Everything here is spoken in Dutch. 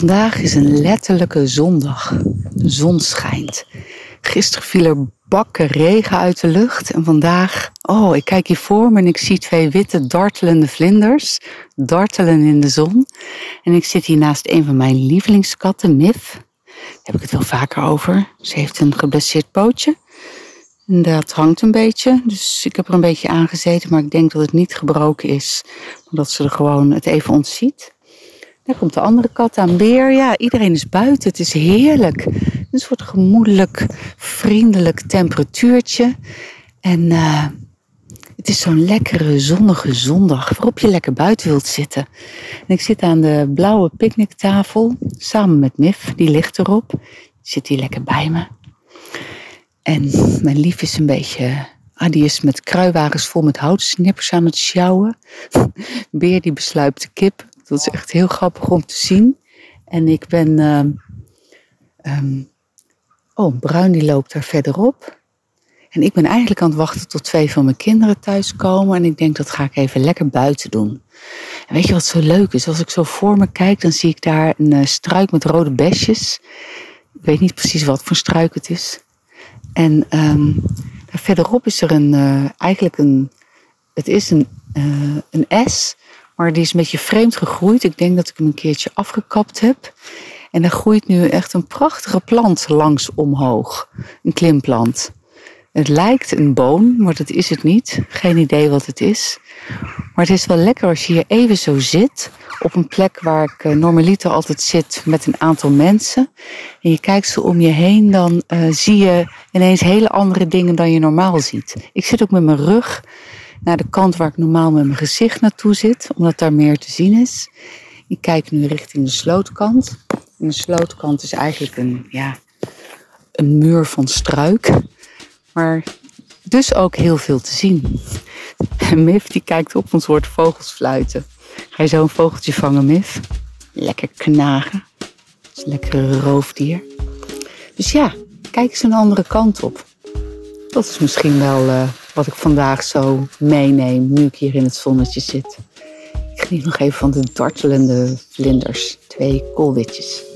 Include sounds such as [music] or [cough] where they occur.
Vandaag is een letterlijke zondag. De zon schijnt. Gisteren viel er bakken regen uit de lucht. En vandaag, oh, ik kijk hier voor me en ik zie twee witte dartelende vlinders. Dartelen in de zon. En ik zit hier naast een van mijn lievelingskatten, Mif. Daar heb ik het wel vaker over. Ze heeft een geblesseerd pootje. En dat hangt een beetje. Dus ik heb er een beetje aangezeten. Maar ik denk dat het niet gebroken is. Omdat ze er gewoon het even ontziet. Daar komt de andere kat aan. Beer, ja, iedereen is buiten. Het is heerlijk. Een soort gemoedelijk, vriendelijk temperatuurtje. En uh, het is zo'n lekkere, zonnige zondag waarop je lekker buiten wilt zitten. En ik zit aan de blauwe picknicktafel samen met Mif, die ligt erop. Zit hier lekker bij me. En mijn lief is een beetje Ah, die is met kruiwagens vol met houtsnippers aan het sjouwen. [laughs] Beer die besluipt de kip. Dat is echt heel grappig om te zien. En ik ben. Uh, um, oh, Bruin die loopt daar verderop. En ik ben eigenlijk aan het wachten tot twee van mijn kinderen thuiskomen. En ik denk dat ga ik even lekker buiten doen. En weet je wat zo leuk is? Als ik zo voor me kijk, dan zie ik daar een uh, struik met rode besjes. Ik weet niet precies wat voor struik het is. En daar verderop is er een, uh, eigenlijk een. Het is een, uh, een S maar die is een beetje vreemd gegroeid. Ik denk dat ik hem een keertje afgekapt heb. En er groeit nu echt een prachtige plant langs omhoog. Een klimplant. Het lijkt een boom, maar dat is het niet. Geen idee wat het is. Maar het is wel lekker als je hier even zo zit. Op een plek waar ik uh, normaliter altijd zit met een aantal mensen. En je kijkt zo om je heen, dan uh, zie je ineens hele andere dingen dan je normaal ziet. Ik zit ook met mijn rug naar de kant waar ik normaal met mijn gezicht naartoe zit, omdat daar meer te zien is. Ik kijk nu richting de slootkant. En de slootkant is eigenlijk een, ja, een muur van struik. Maar dus ook heel veel te zien. En [laughs] Mif die kijkt op ons hoort vogels fluiten. Ga je zo een vogeltje vangen, Mif? Lekker knagen. Dat is een roofdier. Dus ja, kijk eens een andere kant op. Dat is misschien wel uh, wat ik vandaag zo meeneem, nu ik hier in het zonnetje zit. Ik geniet nog even van de dartelende vlinders, twee koolwitjes.